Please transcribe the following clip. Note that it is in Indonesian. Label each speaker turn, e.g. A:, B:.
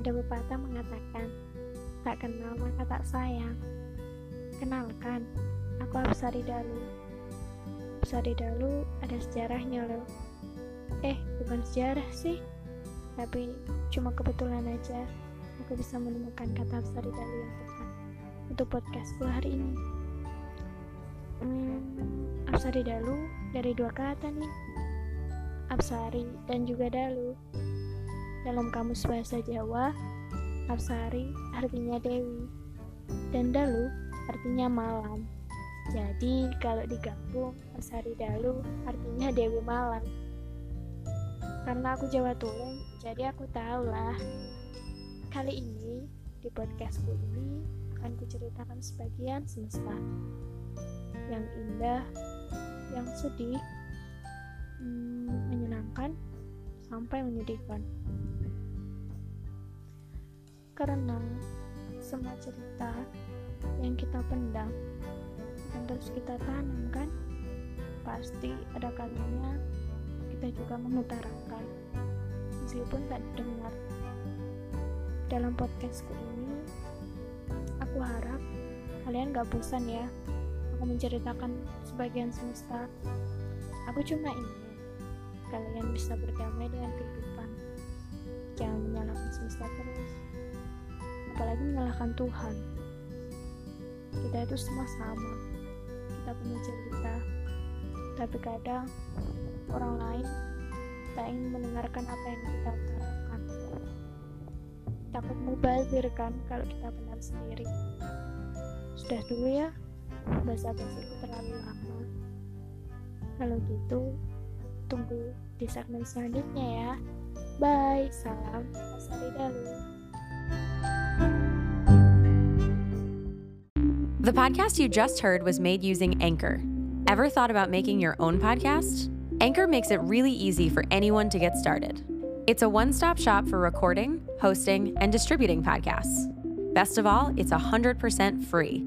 A: Ada pepatah mengatakan, tak kenal maka tak sayang. Kenalkan, aku Absari Dalu. Absari Dalu ada sejarahnya loh. Eh, bukan sejarah sih, tapi cuma kebetulan aja aku bisa menemukan kata Absari Dalu yang tepat untuk podcastku hari ini. Hmm, Absari Dalu dari dua kata nih, Absari dan juga Dalu. Dalam kamus bahasa Jawa, Absari artinya Dewi, dan Dalu artinya malam. Jadi kalau digabung, Absari Dalu artinya Dewi Malam. Karena aku Jawa Tulung, jadi aku tahu lah. Kali ini, di podcastku ini, akan kuceritakan sebagian semesta. Yang indah, yang sedih, hmm, menyenangkan, sampai menyedihkan. Karena semua cerita yang kita pendam dan terus kita tanam kan pasti ada kalanya kita juga mengutarakan. Meskipun tak didengar. Dalam podcastku ini aku harap kalian gak bosan ya. Aku menceritakan sebagian semesta. Aku cuma ingin kalian bisa berdamai dengan kehidupan jangan menyalahkan semesta terus. Apalagi menyalahkan Tuhan. Kita itu semua sama. Kita punya cerita. Tapi kadang orang lain tak ingin mendengarkan apa yang kita utarakan. Takut mubazir kan kalau kita benar sendiri. Sudah dulu ya bahasa basiku terlalu lama. Kalau gitu tunggu di segmen selanjutnya ya bye salam Dalu
B: The podcast you just heard was made using Anchor. Ever thought about making your own podcast? Anchor makes it really easy for anyone to get started. It's a one stop shop for recording, hosting, and distributing podcasts. Best of all, it's 100% free.